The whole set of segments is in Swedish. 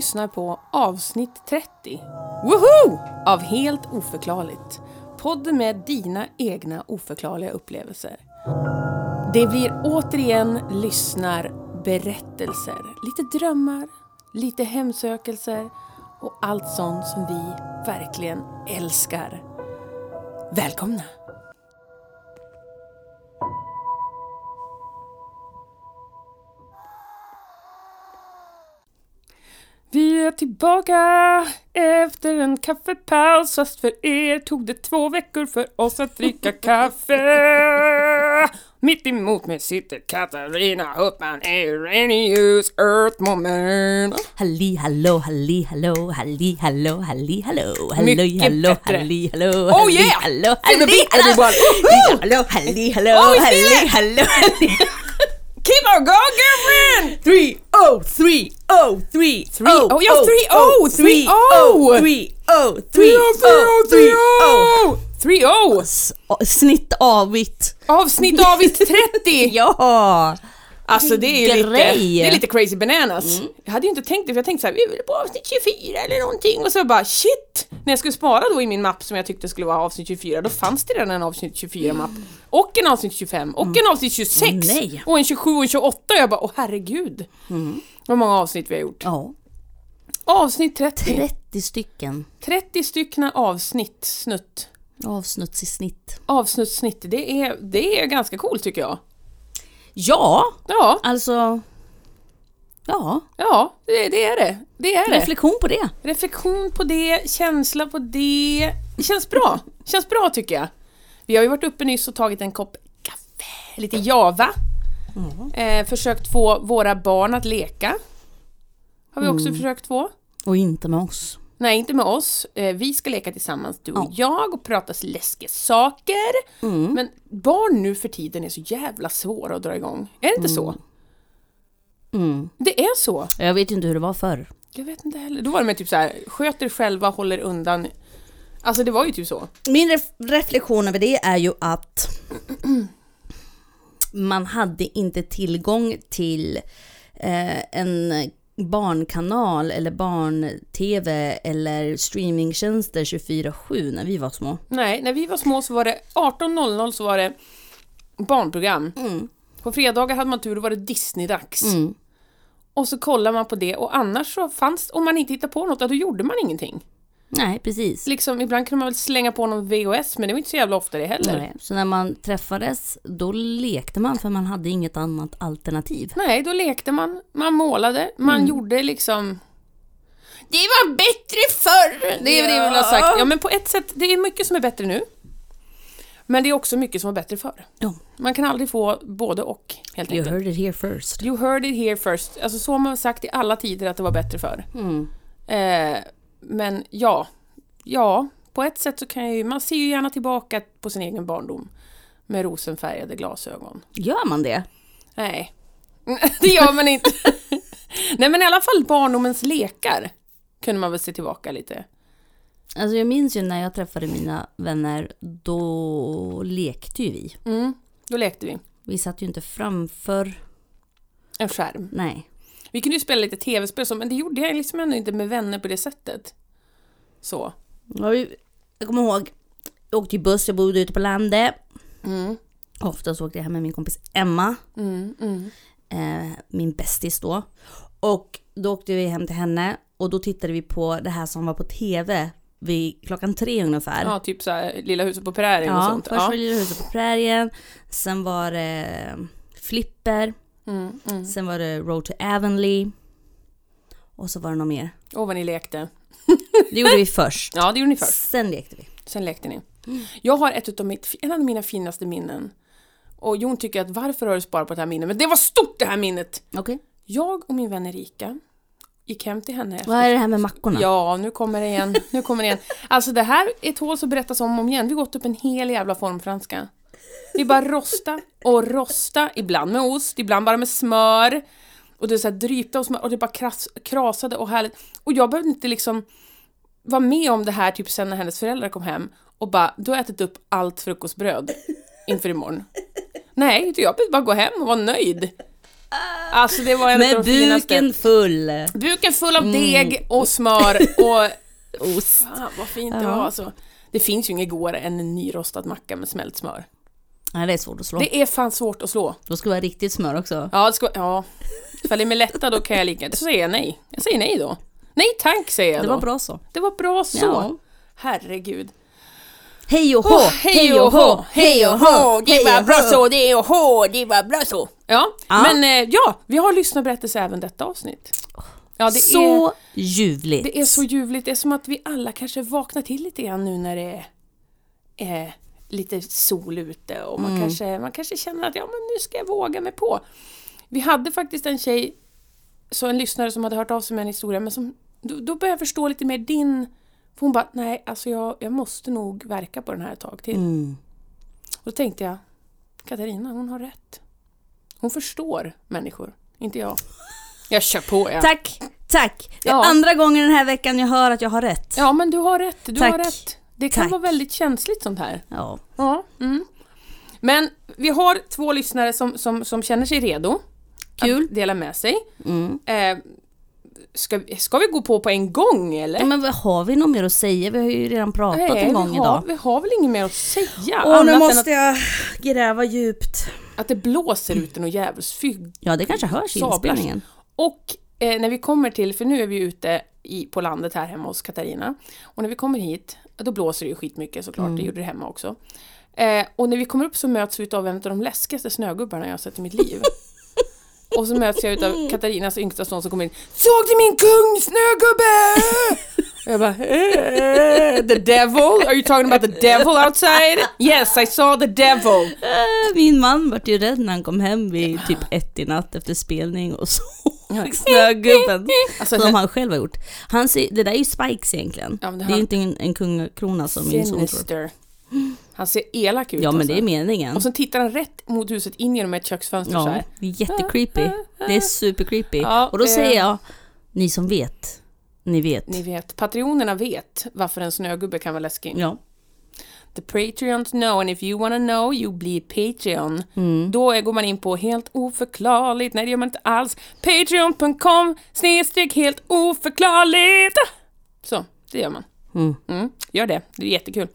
lyssnar på avsnitt 30. Woho! Av Helt oförklarligt. Podden med dina egna oförklarliga upplevelser. Det blir återigen lyssnarberättelser. Lite drömmar, lite hemsökelser och allt sånt som vi verkligen älskar. Välkomna! Vi är tillbaka efter en kaffepaus fast för er tog det två veckor för oss att dricka kaffe. Mitt emot mig sitter Katarina Huppman, Arrhenius Earthwoman. Halli hallå, halli hallå, halli hallå, halli hallå, halli Mycket hallå, halli hallå, Oh halli yeah! hallå, Feel the halli hallå, everyone. hallå, halli hallå, Oh, we feel halli it. hallå, halli Keep on going girlfriend! Three oh three oh three Three oh, ja, three oh, three oh. three oh three oh three oh Three oh! S- Snitt avigt. Avsnitt avigt 30! Ja! Alltså det är ju lite, det är lite crazy bananas. Jag hade ju inte tänkt det för jag tänkte såhär, vi väl på avsnitt 24 eller någonting och så bara shit! När jag skulle spara då i min mapp som jag tyckte skulle vara avsnitt 24, då fanns det redan en avsnitt 24-mapp. Och en avsnitt 25, och en avsnitt 26! Nej. Och en 27 och en 28 och jag bara, åh herregud! Vad många avsnitt vi har gjort. Ja. Avsnitt 30. 30 stycken 30 stycken avsnitt, snutt. avsnutts i snitt. Avsnuttsnitt, det är, det är ganska coolt tycker jag. Ja, Ja, alltså... Ja, ja, det, det är det. Det är det. reflektion på det. Reflektion på det, känsla på det. Det känns bra. känns bra tycker jag. Vi har ju varit uppe nyss och tagit en kopp kaffe, lite java. Eh, försökt få våra barn att leka. Har vi också försökt få. Och inte med oss. Nej, inte med oss. Eh, vi ska leka tillsammans, du och jag, och prata läskiga saker. Men barn nu för tiden är så jävla svåra att dra igång. Är det inte så? Mm. Det är så. Jag vet inte hur det var förr. Jag vet inte heller. Då var det med typ så här, sköter själva, håller undan. Alltså det var ju typ så. Min ref- reflektion över det är ju att man hade inte tillgång till eh, en barnkanal eller barn-tv eller streamingtjänster 24-7 när vi var små. Nej, när vi var små så var det 18.00 så var det barnprogram. På fredagar hade man tur, då var det Disney-dags. Mm. Och så kollar man på det och annars så fanns, om man inte hittade på något, då gjorde man ingenting. Nej, precis. Liksom, ibland kunde man väl slänga på någon VHS, men det var inte så jävla ofta det heller. Nej, Nej. Så när man träffades, då lekte man för man hade inget annat alternativ. då lekte man, man målade, man gjorde liksom... Det var bättre förr! Det är det jag vill ha sagt. Ja, men på ett sätt, det är mycket som är bättre nu. Men det är också mycket som var bättre förr. Ja. Man kan aldrig få både och, helt You enkelt. heard it here first. You heard it here first. Alltså så har man sagt i alla tider att det var bättre förr. Mm. Eh, men ja, ja, på ett sätt så kan jag ju, man ser ju gärna tillbaka på sin egen barndom med rosenfärgade glasögon. Gör man det? Nej, det gör man inte. Nej men i alla fall barndomens lekar kunde man väl se tillbaka lite. Alltså jag minns ju när jag träffade mina vänner, då lekte ju vi. Mm, då lekte vi. Vi satt ju inte framför, En skärm. nej. Vi kunde ju spela lite tv-spel så, men det gjorde jag liksom ändå inte med vänner på det sättet. Så. Ja, Jag kommer ihåg, jag åkte ju buss, jag bodde ute på landet. Mm, Ofta så åkte jag hem med min kompis Emma, mm, mm. eh, min bästis då. Och då åkte vi hem till henne och då tittade vi på det här som var på tv vid klockan tre ungefär. Ja, typ såhär Lilla huset på prärien och Ja, sånt. först var det Lilla huset på prärien, sen var det Flipper, Mm, mm. sen var det Road to Avonlea. Och så var det något mer. Och vad ni lekte. Det gjorde vi först. Ja, det gjorde ni först. Sen lekte vi. Sen lekte ni. Jag har ett utav mitt, en av mina finaste minnen. Och Jon tycker att varför har du sparat på det här minnet? Men det var stort det här minnet! Okej. Jag och min vän Erika gick hem till henne efter Vad är det här med mackorna? Ja, nu kommer det igen. Nu kommer det igen. Alltså det här är tål att berättas om och om igen. Vi har gått upp en hel jävla formfranska. Vi bara rosta och rosta, ibland med ost, ibland bara med smör. Och det är så här drypta och smör och det bara kras, krasade och härligt. Och jag behövde inte liksom vara med om det här typ sen när hennes föräldrar kom hem och bara, du har ätit upp allt frukostbröd inför imorgon. Nej, jag behövde bara gå hem och vara nöjd. Alltså det var en av Med de finaste. buken full. Buken full av Mm. deg och smör och... Ost. Fan vad fint det Ja. var alltså. Det finns ju inget godare än en nyrostad macka med smält smör. Nej, det är svårt att slå. Det är fan svårt att slå. Då ska det vara riktigt smör också. Ja, det ska, ja. Ifall det är med lätta då kan jag lika... Så säger jag nej. Jag säger nej då. Nej tack säger jag Det då. var bra så. Det var bra så. Ja. Herregud. Hej och hå, Åh, hej och hå, hej och hå, det var bra så, det och hå, det var bra så. Ja, Ja. men eh, ja, vi har lyssnarberättelse även detta avsnitt. Ja, det så är, ljuvligt. det är så ljuvligt. Det är som att vi alla kanske vaknar till lite grann nu när det är eh, lite sol ute och man, kanske, man kanske känner att ja, men nu ska jag våga mig på. Vi hade faktiskt en tjej, så en lyssnare som hade hört av sig med en historia, men som, då, då började jag förstå lite mer din... För hon bara, nej, alltså jag, jag måste nog verka på den här ett tag till. Mm. Och då tänkte jag, Katarina, hon har rätt. Hon förstår människor, inte jag. Jag kör på ja. Tack, tack. Det är Ja. andra gången den här veckan jag hör att jag har rätt. Ja, men du har rätt. Du Tack. har rätt. Det kan Tack. vara väldigt känsligt sånt här. Ja. Ja. Mm. Men vi har två lyssnare som, som, som känner sig redo Kul. att dela med sig. Mm. Eh, ska, vi- ska vi gå på på en gång eller? ja. Men har vi något mer att säga? Vi har ju redan pratat Nej, en gång vi, har, idag. vi har väl inget mer att säga? Åh, nu måste än jag gräva djupt. att, att det blåser ute något djävulsfygg Ja, det kanske hörs i inspelningen. Och eh, när vi kommer till, för nu är vi ute i, på landet här hemma hos Katarina. Och när vi kommer hit, då blåser det ju skitmycket såklart, Mm. det gjorde det hemma också. Eh, och när vi kommer upp så möts vi av en av de läskigaste snögubbarna jag har sett i mitt liv. och så möts jag av Katarinas yngsta son som kommer in. Såg du min kung snögubbe? och jag bara, eh, the devil? Are you talking about the devil outside? Yes, I saw the devil. Min man vart ju rädd när han kom hem vid typ ett i natt efter spelning och så snögubben. Alltså, Som han själv har gjort. Han ser, det där är ju Spikes egentligen. Ja, det det är inte en, en kungakrona som min son tror. Han ser elak ut Ja men alltså. det är meningen. Och sen tittar han rätt mot huset in genom ett köksfönster så Ja, här. det är jättecreepy. Det är supercreepy. Ja, och då eh, säger jag, ni som vet, ni vet. Ni vet, patrionerna vet varför en snögubbe kan vara läskig. Ja. The Patreons know and if you wanna know you blir Patreon. Mm. Då går man in på helt oförklarligt, nej det gör man inte alls. Patreon.com snedstreck helt oförklarligt. Så, det gör man. Mm. Mm, gör det, det är jättekul.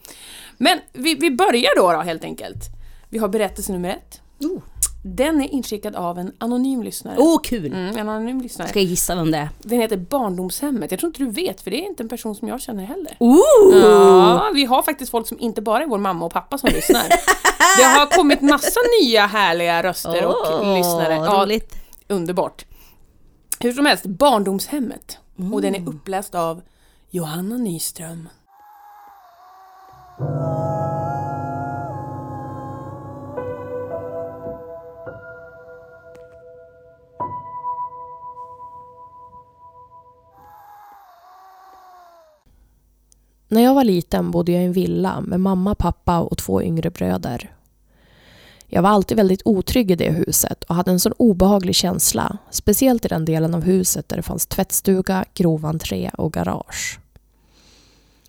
Men vi, vi börjar då, då helt enkelt. Vi har berättelse nummer ett. Oh. Den är inskickad av en anonym lyssnare. Åh, kul! Mm, en anonym lyssnare. Ska jag gissa vem det är? Den heter Barndomshemmet. Jag tror inte du vet, för det är inte en person som jag känner heller. Ooh! Ja, vi har faktiskt folk som inte bara är vår mamma och pappa som lyssnar. Det har kommit massa nya härliga röster och Åh, lyssnare. Ja, roligt. underbart. Hur som helst, Barndomshemmet. Och den är uppläst av Johanna Nyström. När jag var liten bodde jag i en villa med mamma, pappa och två yngre bröder. Jag var alltid väldigt otrygg i det huset och hade en sån obehaglig känsla, speciellt i den delen av huset där det fanns tvättstuga, grov entré och garage.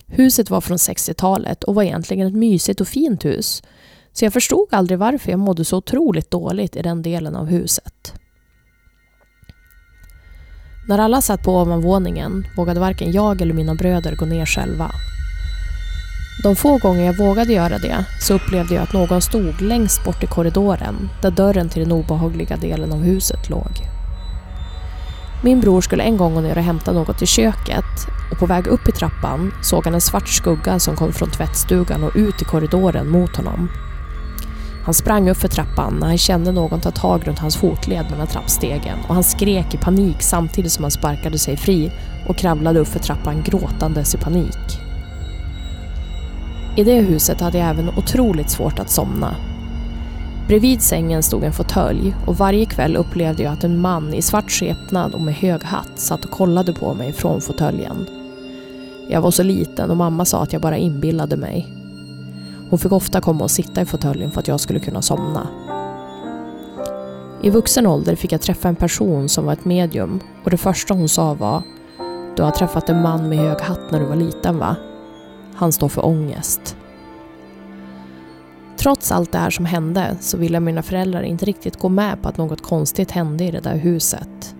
Huset var från 60-talet och var egentligen ett mysigt och fint hus, så jag förstod aldrig varför jag mådde så otroligt dåligt i den delen av huset. När alla satt på ovanvåningen vågade varken jag eller mina bröder gå ner själva. De få gånger jag vågade göra det så upplevde jag att någon stod längst bort i korridoren där dörren till den obehagliga delen av huset låg. Min bror skulle en gång gå ner och hämta något i köket och på väg upp i trappan såg han en svart skugga som kom från tvättstugan och ut i korridoren mot honom. Han sprang upp för trappan när han kände någon ta tag runt hans fotled mellan trappstegen och han skrek i panik samtidigt som han sparkade sig fri och kravlade upp för trappan gråtandes i panik. I det huset hade jag även otroligt svårt att somna. Bredvid sängen stod en fåtölj och varje kväll upplevde jag att en man i svart skepnad och med hög hatt satt och kollade på mig från fåtöljen. Jag var så liten och mamma sa att jag bara inbillade mig. Hon fick ofta komma och sitta i fåtöljen för att jag skulle kunna somna. I vuxen ålder fick jag träffa en person som var ett medium och det första hon sa var Du har träffat en man med hög hatt när du var liten va? Han står för ångest. Trots allt det här som hände så ville mina föräldrar inte riktigt gå med på att något konstigt hände i det där huset.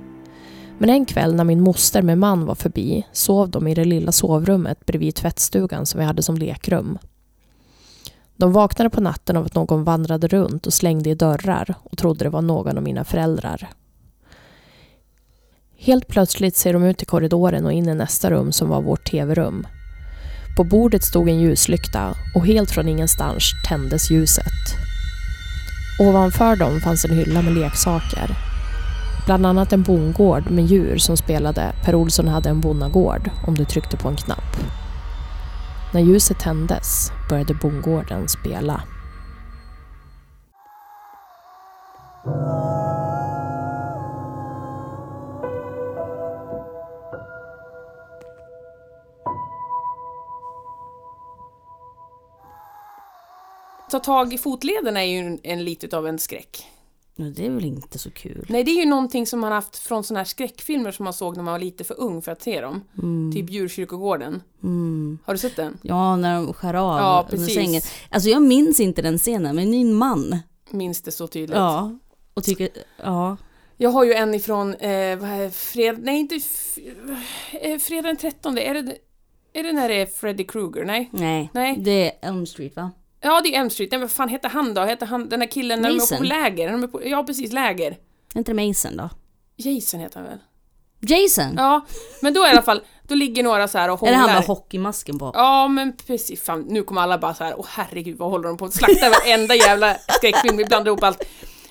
Men en kväll när min moster med man var förbi sov de i det lilla sovrummet bredvid tvättstugan som vi hade som lekrum. De vaknade på natten av att någon vandrade runt och slängde i dörrar och trodde det var någon av mina föräldrar. Helt plötsligt ser de ut i korridoren och in i nästa rum som var vårt tv-rum. På bordet stod en ljuslykta och helt från ingenstans tändes ljuset. Ovanför dem fanns en hylla med leksaker. Bland annat en bondgård med djur som spelade Per Olsson hade en bonnagård om du tryckte på en knapp. När ljuset tändes började bondgården spela. Ta tag i fotleden är ju en, en lite av en skräck. Men det är väl inte så kul? Nej, det är ju någonting som man haft från såna här skräckfilmer som man såg när man var lite för ung för att se dem. Typ Djurkyrkogården. Mm. Har du sett den? Ja, när de skär av Ja, under sängen. Alltså jag minns inte den scenen, men min man, Minns det så tydligt. ja, och tycker, ja. Jag har ju en ifrån, eh, vad är fred... Nej, inte... Eh, fredag den 13. Är det, är det när det är Freddy Krueger? Nej. Nej, Nej. det är Elm Street va? Ja, det är M Street. Nej, vad fan heter han då? Heter han den där killen när de är Mason. på läger? De är på, ja, precis, läger. Är inte det Mason då? Jason heter han väl? Jason? Ja, men då i alla fall, då ligger några så här och är det hånglar. han med hockeymasken på? Ja men precis, fan, nu kommer alla bara så här, åh herregud vad håller de på att slakta varenda jävla skräckfilm, vi blandar ihop allt.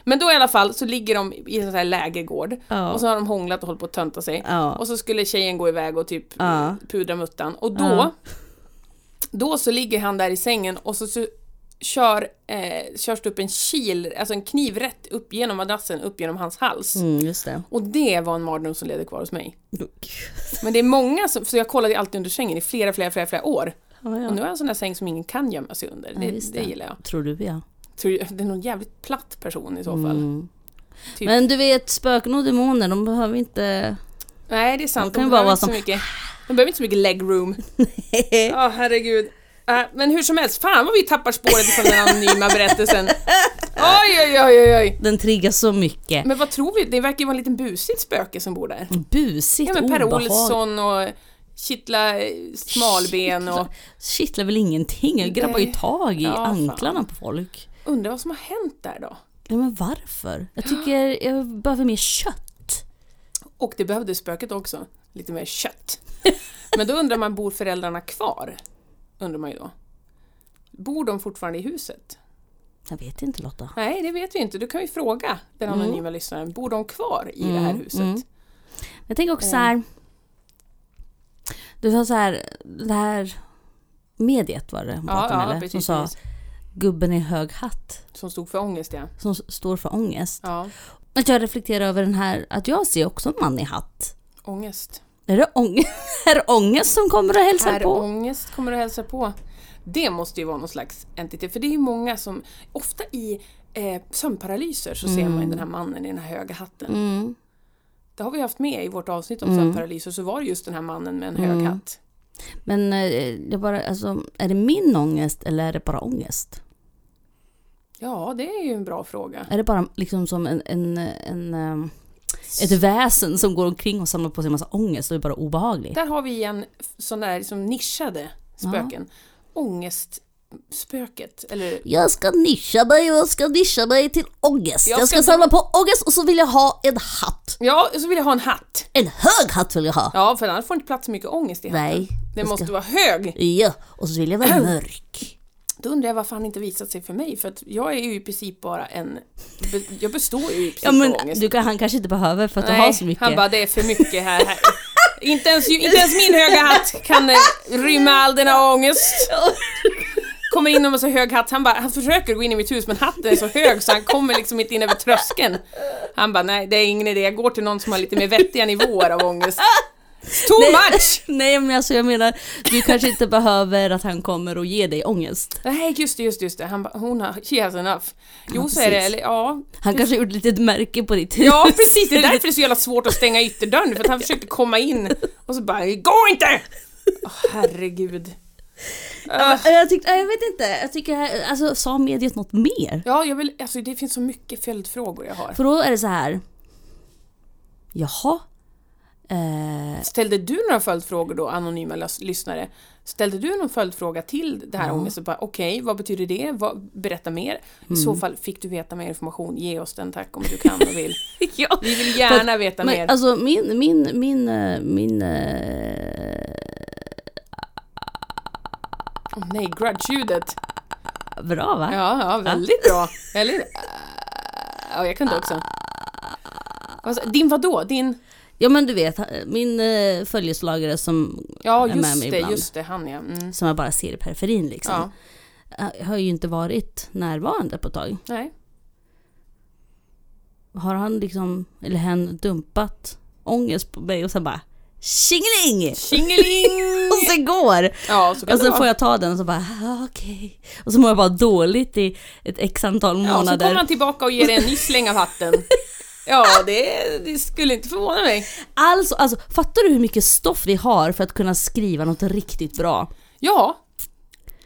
Men då i alla fall så ligger de i en sån här lägergård Ja. och så har de hånglat och hållit på att tönta sig. Ja. Och så skulle tjejen gå iväg och typ Ja. pudra muttan. Och då, då så ligger han där i sängen och så, så kör, eh, körs det upp en kil, alltså en kniv rätt upp genom madrassen, upp genom hans hals. Mm, just det. Och det var en mardröm som levde kvar hos mig. Men det är många som, så jag kollade alltid under sängen i flera, flera, flera, flera år. Ja, Och nu har jag en sån där säng som ingen kan gömma sig under. Ja, Det, det. det. gillar jag. Tror du ja. Tror Det är någon jävligt platt person i så fall. Mm. Typ. Men du vet, spöken och demoner, de behöver inte... Nej, det är sant. De kan De bara behöver vara inte så mycket. De behöver inte så mycket leg room. Ja, herregud. Äh, men hur som helst, fan vad vi tappar spåret från den anonyma berättelsen. Oj, oj, oj, oj, oj. Den triggar så mycket. Men vad tror vi? Det verkar ju vara en liten busigt spöke som bor där. Busigt, Ja, men Per obehagligt. Olsson och Kittla Smalben och Kittlar väl ingenting? Jag grabbar ju tag i Ja, fan. anklarna på folk. undrar vad som har hänt där då? Ja, men varför? Jag tycker jag behöver mer kött. Och det behövde spöket också. Lite mer kött. Men då undrar man, bor föräldrarna kvar? Undrar man ju då. Bor de fortfarande i huset? Jag vet inte Lotta. Nej, det vet vi inte. Du kan ju fråga den anonyma lyssnaren. Bor de kvar i det här Mm, huset? mm. Jag tänker också så här. Du sa så här, det här mediet var det hon Ja, pratade om, ja, eller? precis. Som sa gubben i hög hatt. Som stod för ångest, ja. Som står för ångest. Ja, Att jag reflekterar över den här, att jag ser också en man i hatt. ångest. Är det ångest, är det ångest som kommer och hälsar Herr på? ångest kommer att hälsa på. Det måste ju vara någon slags entitet, för det är ju många som, ofta i eh, sömnparalyser så ser man ju den här mannen i den här höga hatten. Mm. Det har vi haft med i vårt avsnitt om Mm. sömnparalyser, så var det just den här mannen med en hög Mm. hatt. Men eh, det är, bara, alltså, är det min ångest eller är det bara ångest? Ja, det är ju en bra fråga. Är det bara liksom som en, en, en, ehm, ett väsen som går omkring och samlar på sig en massa ångest och är bara obehaglig? Där har vi igen sån där liksom nischade spöken. Ångestspöket, eller Jag ska nischa mig och jag ska nischa mig till ångest. Jag Jag ska, ska- samla på ångest och så vill jag ha en hatt. Ja, och så vill jag ha en hatt. En hög hatt vill jag ha. Ja, för annars får inte plats så mycket ångest i hatten. Nej. Den måste ska- vara hög. Ja, och så vill jag vara mörk. Då undrar jag varför han inte visat sig för mig, för att jag är ju i princip bara en... Jag består ju i princip Ja men av ångest. du kan, han kanske inte behöver för att du har så mycket. han bara det är för mycket här. här. inte, ens, inte ens min höga hatt kan eh, rymma all denna ångest. Kommer in med så hög hatt, han bara, han försöker gå in i mitt hus men hatten är så hög så han kommer liksom inte in över tröskeln. Han bara, nej det är ingen idé, jag går till någon som har lite mer vettiga nivåer av ångest. Too much! Nej men alltså jag menar, du kanske inte behöver att han kommer och ger dig ångest. Nej just det, just det, just det. Han hon har, she has enough. Jo Ja, så är det, eller ja. Han kanske har gjort ett litet märke på ditt hus. Ja precis, det är därför det är så jävla svårt att stänga ytterdörren för att han försöker komma in och så bara, gå inte! Åh, herregud. Äh. Jag, tyckte, jag vet inte, jag tycker, alltså sa mediet något mer? Ja, jag vill, alltså det finns så mycket följdfrågor jag har. För då är det så här. Jaha? Eh, Ställde du några följdfrågor då, anonyma lys- lyssnare? Ställde du någon följdfråga till det här ångesten? Bara, Okej, vad betyder det? Vad, berätta mer. I så fall fick du veta mer information. Ge oss den tack om du kan och vill. ja. Vi vill gärna veta Men mer. alltså min, min, min, eh, min... eh, Åh nej, grudge-ljudet. bra va? Ja, ja, väldigt bra. Väldigt... Ja, jag kan det också. Din vadå? Din... Ja men du vet, min uh, följeslagare som, Ja, är med just mig det, ibland. just det, han ja. Mm. som jag bara ser i periferin liksom. Ja, eh, har ju inte varit närvarande på ett tag. nej. Har han liksom, eller hen dumpat ångest på mig och sen bara tjingeling! Tjingeling! Och sen går! Ja, så kan Och sen får jag ta den och så bara ah, okej. Och så mår jag bara dåligt i ett x antal Ja, så månader. kommer han tillbaka och ger dig en ny släng av hatten. Ja, det, det skulle inte förvåna mig. Alltså, alltså, fattar du hur mycket stoff vi har för att kunna skriva något riktigt bra? Ja.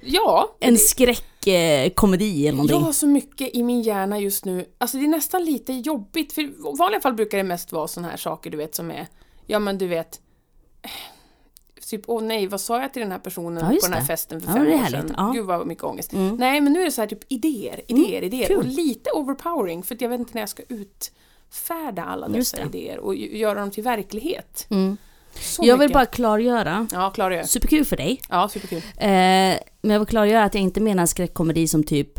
Ja. En skräckkomedi eller någonting. Jag har så mycket i min hjärna just nu. Alltså det är nästan lite jobbigt. För i vanliga fall brukar det mest vara såna här saker du vet som är, ja men du vet, eh, typ åh nej, vad sa jag till den här personen Ja, på den här det. festen för Ja, fem det är år sedan? Ja. Mm. Gud vad mycket ångest. Nej, men nu är det så här typ idéer, idéer, idéer. kul. Och lite overpowering för att jag vet inte när jag ska utfärda alla dessa idéer och göra dem till verklighet. Mm. Jag vill mycket. bara klargöra, Ja, jag. superkul för dig, Ja, superkul. eh, men jag vill klargöra att jag inte menar skräckkomedi som typ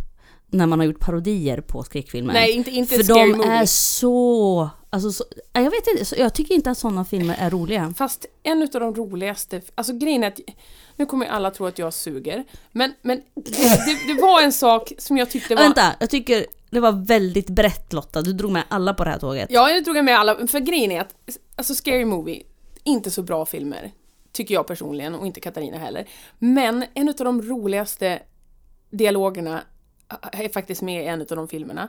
när man har gjort parodier på skräckfilmer. Nej, inte, inte för de movie. är så, alltså så, jag vet inte, jag tycker inte att sådana filmer är roliga. Fast en av de roligaste, alltså grejen är att, nu kommer alla tro att jag suger, men, men det, det, det var en sak som jag tyckte var... Vänta, jag tycker det var väldigt brett Lotta, du drog med alla på det här tåget. Ja, jag drog med alla, för grejen är att, alltså Scary Movie, inte så bra filmer, tycker jag personligen, och inte Katarina heller. Men en av de roligaste dialogerna är faktiskt med i en av de filmerna.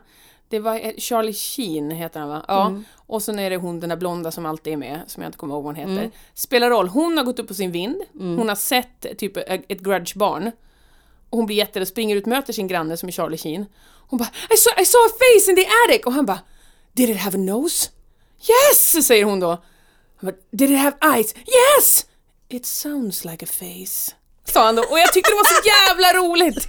Det var eh, Charlie Sheen heter han va? Ja. Och sen är det hon den där blonda som alltid är med, som jag inte kommer ihåg vad hon heter. Spelar roll, hon har gått upp på sin vind, hon har sett typ ett grudge-barn. Och hon blir jätterädd, springer ut, möter sin granne som är Charlie Sheen. Hon bara I saw, I saw a face in the attic! Och han bara Did it have a nose? Yes! säger hon då. Han bara, Did it have eyes? Yes! It sounds like a face. Sa han då. Och jag tyckte det var så jävla roligt!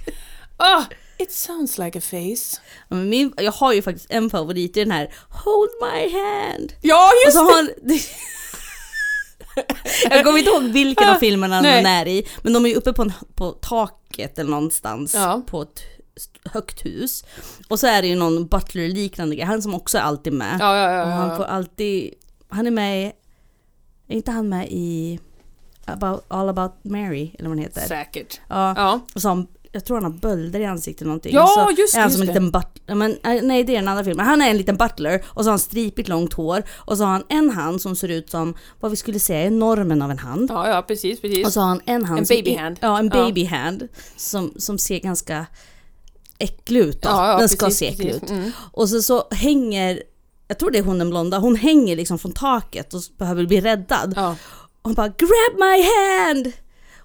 Ah, it sounds like a face. Min, jag har ju faktiskt en favorit, är den här Hold my hand. Ja, Och just så det! har han, jag kommer inte ihåg vilken av filmerna Nej. den är i, men de är ju uppe på, en, på taket eller någonstans Ja. på ett högt hus. Och så är det ju någon butler-liknande grej, han som också är alltid med. Ja, ja, ja. Och han får alltid, han är med, är inte han med i about, All about Mary, eller vad den heter? Säkert. Ja. Och så jag tror han har bölder i ansiktet eller någonting. Ja, så just är han det, som en just liten butler, men nej det är en annan film. Han är en liten butler och så har han stripigt långt hår och så har han en hand som ser ut som vad vi skulle säga är normen av en hand. Ja, ja, precis, precis. Och så har han en hand En som baby är- hand. Ja, en Ja. baby hand som, som ser ganska äcklig ut då. Ja, ja, Den ska precis, se äcklig precis. ut. Mm. Och så, så hänger, jag tror det är hon den blonda, hon hänger liksom från taket och behöver bli räddad. Ja. Och hon bara “Grab my hand!”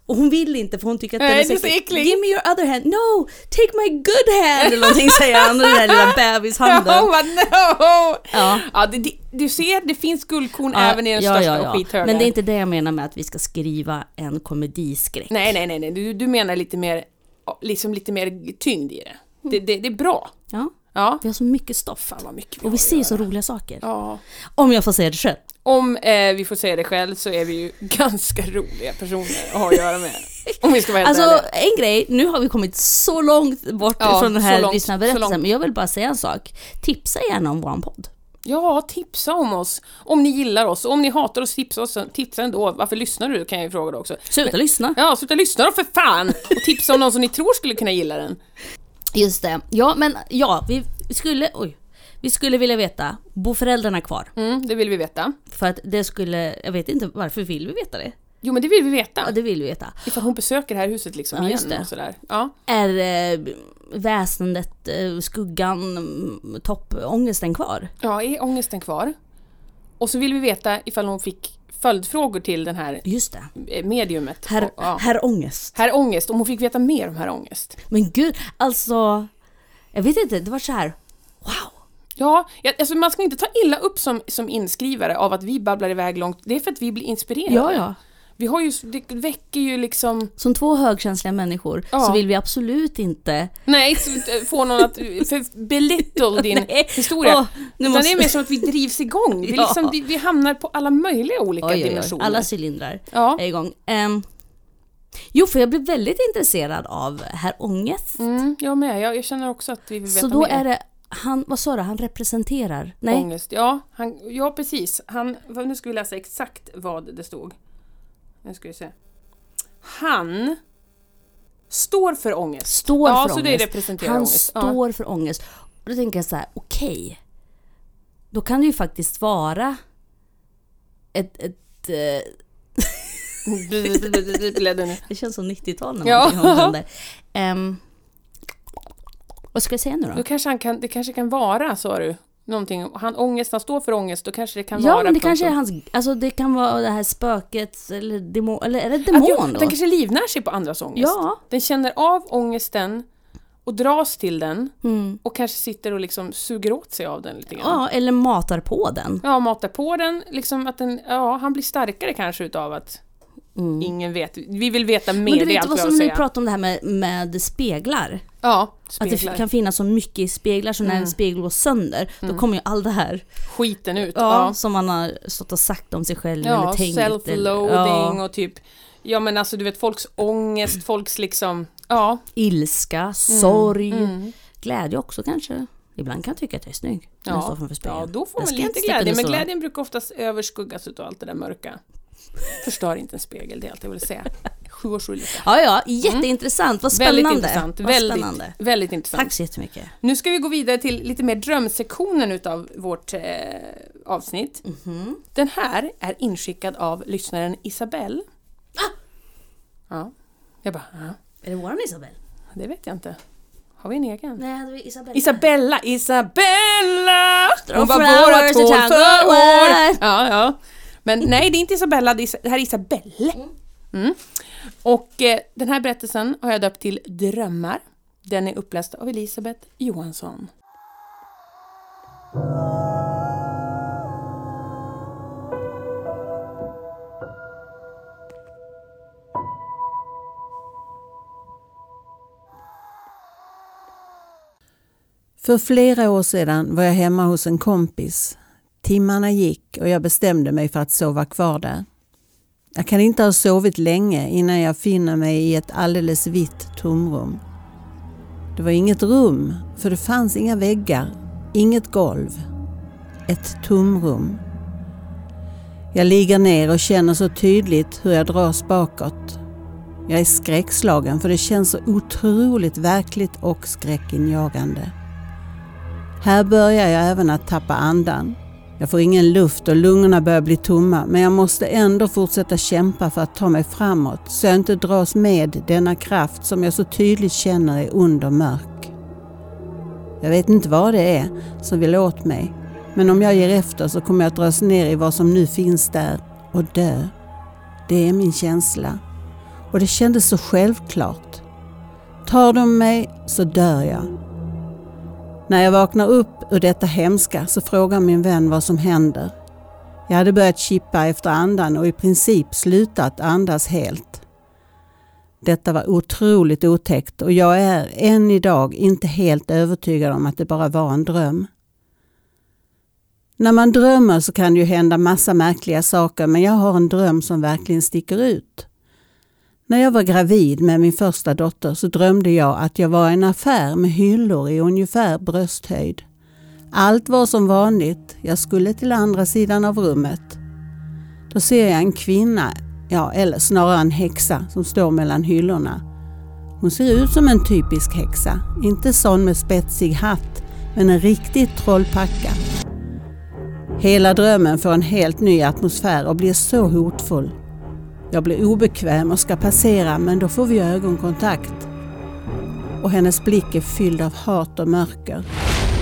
Och hon vill inte för hon tycker att Nej, den det är så äcklig. “Give me your other hand!” “No! Take my good hand!” eller någonting säger han, den där lilla Ja, bebishanden. bara no! Ja. Ja, det, du ser, det finns guldkorn även i den största och skithöga. Men det är inte det jag menar med att vi ska skriva en komediskräck. Nej, nej, nej, nej. Du, du menar lite mer, liksom lite mer tyngd i det. Det, det, det är bra. Ja, Ja. vi har så mycket stoff. Fan mycket Och vi ser så roliga saker. Ja. Om jag får säga det själv. Om eh, vi får säga det själv så är vi ju ganska roliga personer att ha att göra med. Om vi ska vara helt Alltså ärliga. en grej, nu har vi kommit så långt bort Ja, från den så här långt, så lyssnarberättelsen, långt. men jag vill bara säga en sak. Tipsa gärna om våran podd. Ja, tipsa om oss. Om ni gillar oss. Om ni hatar oss, tipsa oss. Tipsa ändå. Varför lyssnar du? Kan jag ju fråga då också. Sluta lyssna. Ja, sluta lyssna då för fan! Och tipsa om någon som ni tror skulle kunna gilla den. Just det. Ja, men ja, vi skulle, oj. Vi skulle vilja veta, bor föräldrarna kvar? Mm, det vill vi veta. För att det skulle, jag vet inte varför vill vi veta det? Jo, men det vill vi veta. Ja, det vill vi veta. Ifall hon besöker det här huset liksom Ja, igen och sådär. Ja. Är eh, väsendet, eh, skuggan, mm, toppångesten kvar? ja, är ångesten kvar? Och så vill vi veta ifall hon fick följdfrågor till den här Just det. eh, mediumet. Herr, Och, ja. herr Ångest. Herr Ångest, om hon fick veta mer om Herr Ångest. Men gud, alltså... Jag vet inte, det var så här... Wow! Ja, alltså man ska inte ta illa upp som, som inskrivare av att vi babblar iväg långt. Det är för att vi blir inspirerade. Ja, ja. Vi har ju, det väcker ju liksom... Som två högkänsliga människor Ja. så vill vi absolut inte... Nej, få någon att belittle din historia. Nu Utan måste... det är mer som att vi drivs igång. Vi, Ja. liksom, vi, vi hamnar på alla möjliga olika Oj, oj, oj. dimensioner. Alla cylindrar Ja. är igång. Ehm, jo, för jag blev väldigt intresserad av Herr Ångest. Mm, jag med. Jag, jag känner också att vi vill veta så då mer. är det... Han, vad sa du, han representerar? Nej? Ångest. Ja, han, ja, precis. Han, nu ska vi läsa exakt vad det stod. Nu ska vi se. Han står för ångest. Står ja, för så ångest. det representerar Han ångest. Ja. står för ångest. Och då tänker jag så här, okej. Då kan det ju faktiskt vara ett... ett eh, det känns som 90-tal när Ja. man ja. där. Ehm, vad ska jag säga nu Då då? kanske han kan, det kanske kan vara, sa du, någonting. Han, ångest, han står för ångest, då kanske det kan Ja, vara... men det kanske är hans... Alltså det kan vara det här spöket eller demon... Eller är det demon jag, då? den kanske livnär sig på andras ångest. Ja. Den känner av ångesten och dras till den Mm. och kanske sitter och liksom suger åt sig av den lite grann. Ja, eller matar på den. Ja, matar på den, liksom att den, ja, han blir starkare kanske utav att Mm. ingen vet. Vi vill veta mer, Men du vet vad som ni pratade om det här med, med speglar? Ja, Att det speglar kan finnas så mycket speglar så när Mm. en spegel går sönder då kommer ju all det här skiten ut. ja, Ja, som man har stått och sagt om sig själv ja eller tänkt. self-loading ja, och typ, ja men alltså du vet folks ångest, folks liksom, ja. ilska, sorg, Mm. glädje också kanske. Ibland kan jag tycka att jag är snygg när jag står Ja, framför spegeln. ja, då får man lite glädje, men glädjen brukar oftast överskuggas utav allt det där mörka. Förstör inte en spegel, det är allt jag vill säga. Sju års olycka. Ja, ja, jätteintressant. Vad spännande. Väldigt intressant, Vad väldigt, spännande. väldigt intressant. Tack så jättemycket. Nu ska vi gå vidare till lite mer drömsektionen utav vårt eh, avsnitt. Mhm. Den här är inskickad av lyssnaren Isabelle. Ja. Jag bara, ja, Är det våran Isabel? det vet jag inte. Har vi en egen? Nej, det var Isabella. Isabella, Isabella! Hon var hål tango för år! Ja, ja. Men nej, det är inte Isabella, det, här är Isabelle. Mm. Och eh, den här berättelsen har jag döpt till Drömmar. Den är uppläst av Elisabeth Johansson. För flera år sedan var jag hemma hos en kompis. Timmarna gick och jag bestämde mig för att sova kvar där. Jag kan inte ha sovit länge innan jag finner mig i ett alldeles vitt tomrum. Det var inget rum, för det fanns inga väggar, inget golv. Ett tomrum. Jag ligger ner och känner så tydligt hur jag dras bakåt. Jag är skräckslagen för det känns så otroligt verkligt och skräckinjagande. Här börjar jag även att tappa andan. Jag får ingen luft och lungorna börjar bli tomma men jag måste ändå fortsätta kämpa för att ta mig framåt så jag inte dras med denna kraft som jag så tydligt känner är ond och mörk. Jag vet inte vad det är som vill åt mig men om jag ger efter så kommer jag att dras ner i vad som nu finns där och dö. Det är min känsla. Och det kändes så självklart. Tar de mig så dör jag. När jag vaknar upp ur detta hemska så frågar min vän vad som händer. Jag hade börjat chippa efter andan och i princip slutat andas helt. Detta var otroligt otäckt och jag är än idag inte helt övertygad om att det bara var en dröm. När man drömmer så kan det ju hända massa märkliga saker men jag har en dröm som verkligen sticker ut. När jag var gravid med min första dotter så drömde jag att jag var en affär med hyllor i ungefär brösthöjd. Allt var som vanligt. Jag skulle till andra sidan av rummet. Då ser jag en kvinna, ja eller snarare en häxa som står mellan hyllorna. Hon ser ut som en typisk häxa. Inte sån med spetsig hatt, men en riktig trollpacka. Hela drömmen får en helt ny atmosfär och blir så hotfull. Jag blir obekväm och ska passera men då får vi ögonkontakt. Och hennes blick är fylld av hat och mörker.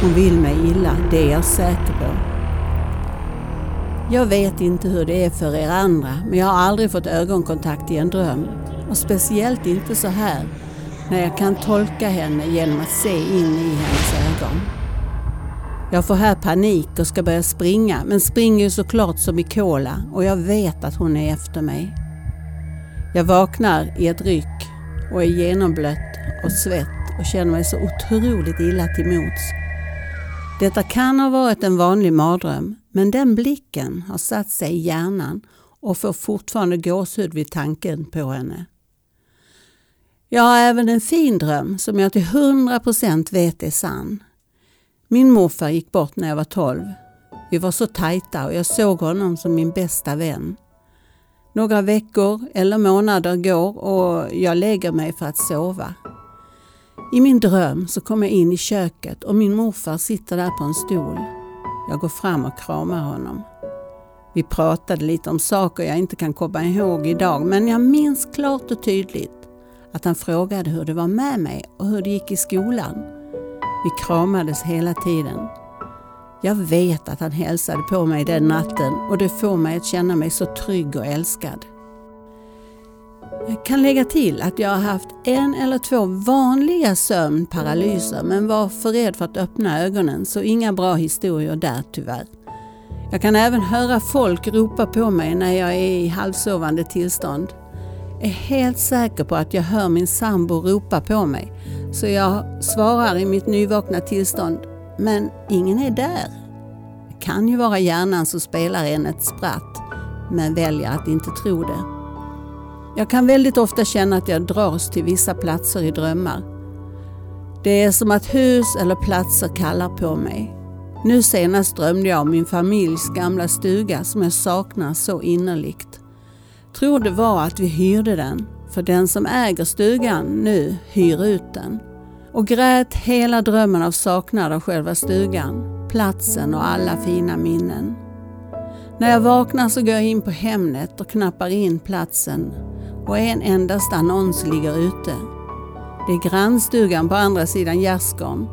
Hon vill mig illa, det är jag säker på. Jag vet inte hur det är för er andra, men jag har aldrig fått ögonkontakt i en dröm. Och speciellt inte så här, när jag kan tolka henne genom att se in i hennes ögon. Jag får här panik och ska börja springa, men springer ju såklart som i kola och jag vet att hon är efter mig. Jag vaknar i ett ryck och är genomblött av svett och känner mig så otroligt illa till mots. Detta kan ha varit en vanlig mardröm, men den blicken har satt sig i hjärnan och får fortfarande gåshud vid tanken på henne. Jag har även en fin dröm som jag till 100% vet är sann. Min morfar gick bort när jag var 12. Vi var så tajta och jag såg honom som min bästa vän. Några veckor eller månader går och jag lägger mig för att sova. I min dröm så kommer jag in i köket och min morfar sitter där på en stol. Jag går fram och kramar honom. Vi pratade lite om saker jag inte kan komma ihåg idag men jag minns klart och tydligt att han frågade hur det var med mig och hur det gick i skolan. Vi kramades hela tiden. Jag vet att han hälsade på mig den natten och det får mig att känna mig så trygg och älskad. Jag kan lägga till att jag har haft en eller två vanliga sömnparalyser men var för rädd för att öppna ögonen så inga bra historier där tyvärr. Jag kan även höra folk ropa på mig när jag är i halvsovande tillstånd. Jag är helt säker på att jag hör min sambo ropa på mig så jag svarar i mitt nyvakna tillstånd men ingen är där. Det kan ju vara hjärnan som spelar en ett spratt men väljer att inte tro det. Jag kan väldigt ofta känna att jag dras till vissa platser i drömmar. Det är som att hus eller platser kallar på mig. Nu senast drömde jag om min familjs gamla stuga som jag saknar så innerligt. Tror det var att vi hyrde den, för den som äger stugan nu hyr ut den. Och grät hela drömmen av saknad av själva stugan, platsen och alla fina minnen. När jag vaknar så går jag in på Hemnet och knappar in platsen och en endast annons ligger ute. Det är grannstugan på andra sidan gärdsgården.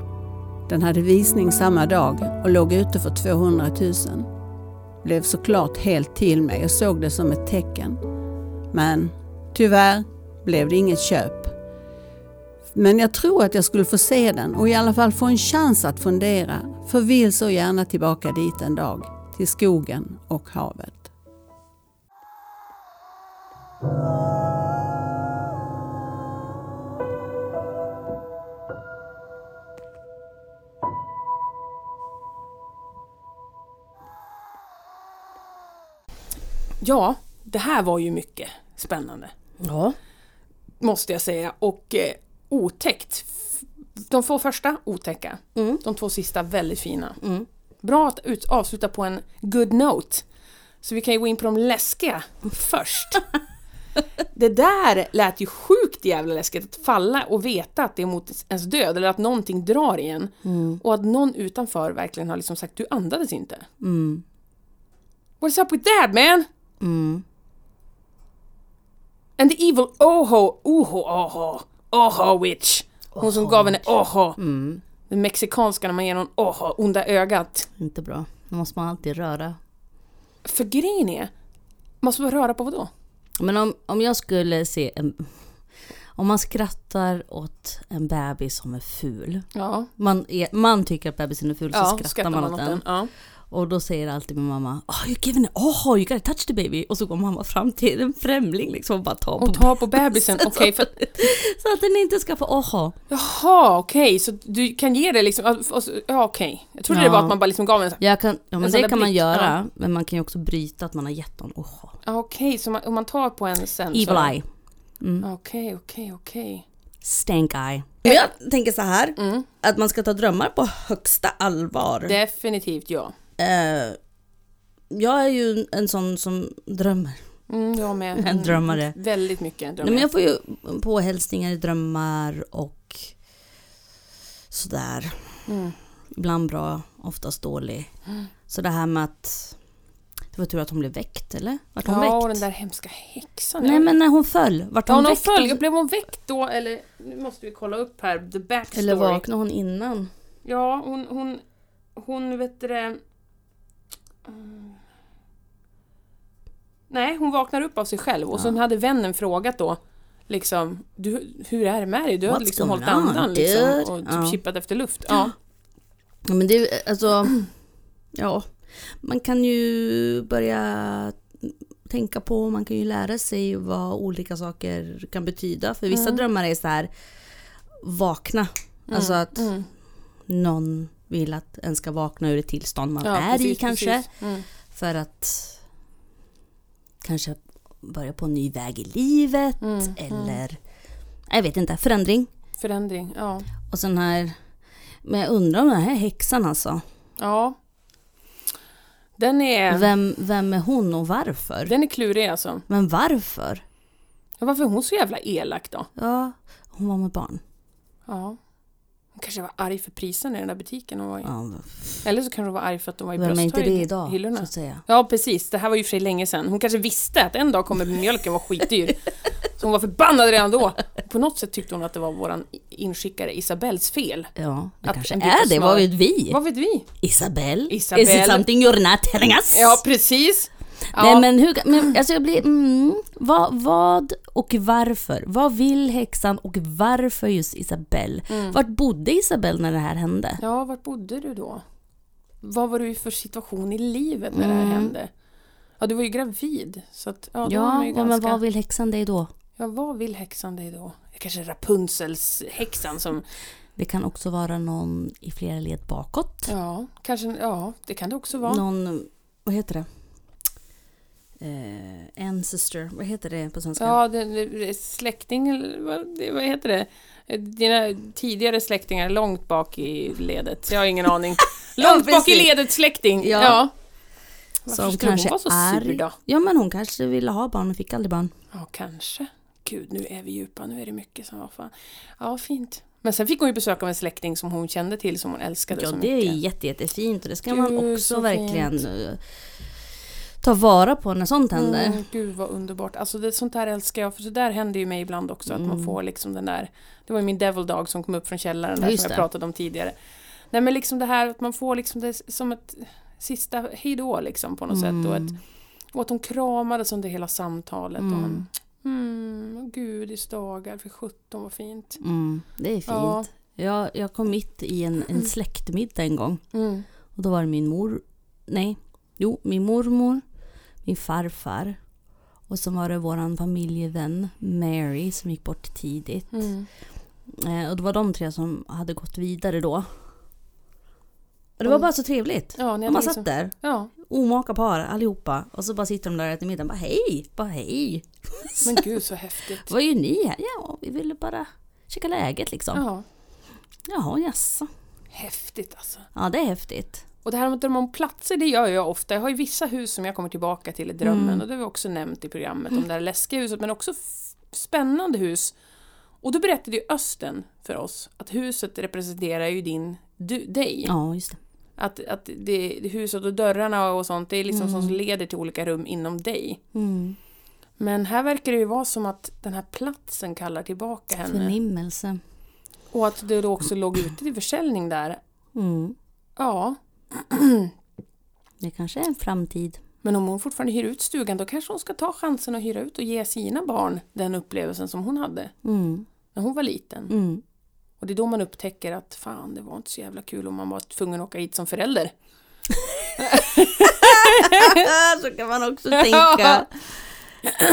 Den hade visning samma dag och låg ute för 200 000. Blev såklart helt till mig och såg det som ett tecken. Men tyvärr blev det inget köp. Men jag tror att jag skulle få se den och i alla fall få en chans att fundera, för vill så gärna tillbaka dit en dag, till skogen och havet. Ja, det här var ju mycket spännande. Ja. Måste jag säga. Och eh, otäckt. De två första otäcka. Mm. De två sista väldigt fina. Mm. Bra att ut, avsluta på en good note. Så vi kan ju gå in på de läskiga först. Det där lät ju sjukt jävla läskigt att falla och veta att det är mot ens död eller att någonting drar i en. Mm. Och att någon utanför verkligen har liksom sagt du andades inte. Mm. What's up with that man? Mm. And the evil Oho, Oho, Oho, Oho witch. Hon som gav henne Oho. Mm. Den mexikanska när man ger någon Oho, onda ögat. Inte bra. Då måste man alltid röra. För grejen är, måste man röra på vad då? Men om, om jag skulle se en... Om man skrattar åt en bebis som är ful. Ja, Man, är, man tycker att bebisen är ful så ja skrattar, man åt den. Ja. Och då säger alltid min mamma Oh you're giving it, oh you gotta touch the baby. Och så går mamma fram till en främling liksom och bara tar på Och ta på bebisen, okej för Så att den inte ska få oho. Jaha, okej, så du kan ge det liksom, ja okej. Jag trodde det Ja. var att man bara liksom gav en så här, Jag kan, ja men En sån det kan man blick, göra, men man kan ju också bryta att man har gett någon oho. ja, okej, så man, om man tar på en sen Evil så... eye. Mm. Okej, okej, okej. Stank eye. Men jag tänker så här, Mm. att man ska ta drömmar på högsta allvar. Definitivt ja. Eh, jag är ju en sån som drömmer. Mm, jag med. En Mm, drömmare. Väldigt mycket Nej, drömmar. men jag får ju påhälsningar i drömmar och sådär. Mm. Ibland bra, oftast dålig. Så det här med att det var tur att hon blev väckt, eller? Vart hon Ja, väckt? den där hemska häxan. Nej men när hon föll, vart Ja, hon hon väckt? föll. Blev hon väckt då eller? Nu måste vi kolla upp här, the backstory. Eller vaknade hon innan? Ja, hon, hon, hon vet du det... Mm. Nej, hon vaknar upp av sig själv och sen hade vännen frågat då liksom, du, hur är det med dig? Du har liksom hållit andan liksom, och typ Ja. chippat efter luft. Ja. Ja, men det alltså, ja, man kan ju börja tänka på, man kan ju lära sig vad olika saker kan betyda. För vissa drömmar är så här vakna, alltså att Mm. någon vill att en ska vakna ur ett tillstånd man Ja, är i precis, kanske. precis. Mm. För att kanske börja på en ny väg i livet Mm, eller jag vet inte, förändring. Förändring, ja. Och sen här, men jag undrar om den här häxan alltså. Ja. Den är, Vem, vem är hon och varför? den är klurig alltså. Men varför? Ja, varför är hon så jävla elak då? Ja, hon var med barn. Ja. Hon kanske var arg för priserna i den där butiken hon var i. Ja, Eller så kanske hon var arg för att de var i vem är inte det idag, hyllorna. så att säga. Ja, precis. Det här var ju för sig länge sedan. Hon kanske visste att en dag kommer mjölken vara skitdyr. Så hon var förbannad redan då. På något sätt tyckte hon att det var våran inskickare Isabells fel. Ja, det Att kanske är det. Vad vet vi? Vad vet vi? Isabel? Isabel. Is it something you're not telling us? Ja, precis. Ja, Nej men hur, men alltså jag blir, mm, vad, vad och varför? Vad vill häxan och varför just Isabel? Mm. Vart bodde Isabel när det här hände? ja, vart bodde du då? Vad var du i för situation i livet när det Mm. här hände? Ja, du var ju gravid. Så att, ja, Ja, ja, men ganska... vad vill häxan dig då? Ja, vad vill häxan dig då? Kanske Rapunzels häxan som... Det kan också vara någon i flera led bakåt. Ja, kanske... Ja, det kan det också vara. Någon, vad heter det? Eh, ancestor, vad heter det på svenska? Ja, det, det, släkting, vad, det, vad heter det? Dina tidigare släktingar långt bak i ledet. Jag har ingen aning. Långt bak i ledet släkting. Ja. Ja. Varför Som kanske hon vara så är... sur då? Ja men hon kanske ville ha barn och fick aldrig barn. Ja, kanske. Gud, nu är vi djupa. Nu är det mycket som var fan. Ja, fint. Men sen fick hon ju besök av en släkting som hon kände till, som hon älskade Ja så det är mycket. jätte, jättefint och det ska Gud, man också så verkligen fint. Ta vara på när sånt händer. Mm, gud vad underbart. Alltså det, sånt där älskar jag, för så där händer ju mig ibland också, att man Mm. får liksom den där... Det var ju min devil dog som kom upp från källaren där, som jag det. pratade om tidigare. Nej men liksom det här att man får liksom det som ett sista hejdå liksom på något sätt. Och, ett, och att hon kramades under hela samtalet. Och Mm. hon, mm, gudis dagar för 17 vad fint. Mm, det är fint. Ja. Jag, jag kom mitt i en, en släktmiddag en gång. Mm. Och då var det min mor, nej, jo, min mormor, min farfar och så var det våran familjevän Mary som gick bort tidigt. Mm. Eh, och det var de tre som hade gått vidare då. Och det var bara så trevligt. Ja, man hade satt liksom, där, ja, omaka par allihopa. Och så bara sitter de där och äter middag. Bara hej, bara hej. men gud så häftigt. Vad gör ni här? Ja, vi ville bara checka läget liksom. Ja, Jaha, jaså. häftigt alltså. Ja, det är häftigt. Och det här med att drömma om platser, det gör jag ofta. Jag har ju vissa hus som jag kommer tillbaka till i drömmen Mm. och det har vi också nämnt i programmet om det här läskiga huset, men också spännande hus. Och då berättade ju Östen för oss att huset representerar ju din, du, dig. Ja, just det. Att, att det, huset och dörrarna och sånt, det är liksom som leder till olika rum inom dig. Mm. Men här verkar det ju vara som att den här platsen kallar tillbaka henne. Förnimmelse. Och att det då också låg ute till försäljning där. Mm. Ja, Det kanske är en framtid. Men om hon fortfarande hyr ut stugan då kanske hon ska ta chansen att hyra ut och ge sina barn den upplevelsen som hon hade Mm. när hon var liten. Mm. Och det är då man upptäcker att fan, det var inte så jävla kul om man var tvungen att åka hit som förälder. så kan man också tänka.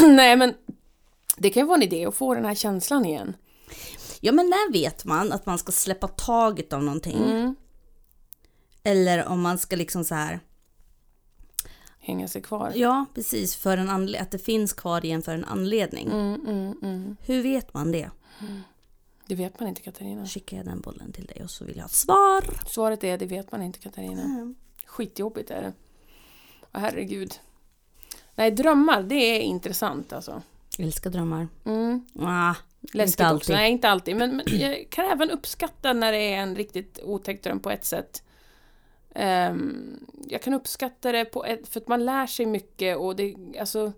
Nej men det kan ju vara en idé att få den här känslan igen. Ja, men när vet man att man ska släppa taget av någonting? Mm. Eller om man ska liksom så här. Hänga sig kvar. Ja, precis. För en att det finns kvar igen för en anledning. Mm, mm, mm. Hur vet man det? Det vet man inte Katarina. Skickar jag den bollen till dig och så vill jag ha ett svar. Svaret är det vet man inte Katarina. Mm. Skitjobbigt är det. Åh, herregud. Nej, drömmar, det är intressant alltså. Jag älskar drömmar. Mm. Ah, Läskigt inte också. alltid. Nej, inte alltid. Men, men jag kan även uppskatta när det är en riktigt otäck dröm på ett sätt. Ehm, jag kan uppskatta det på ett, för att man lär sig mycket och det, alltså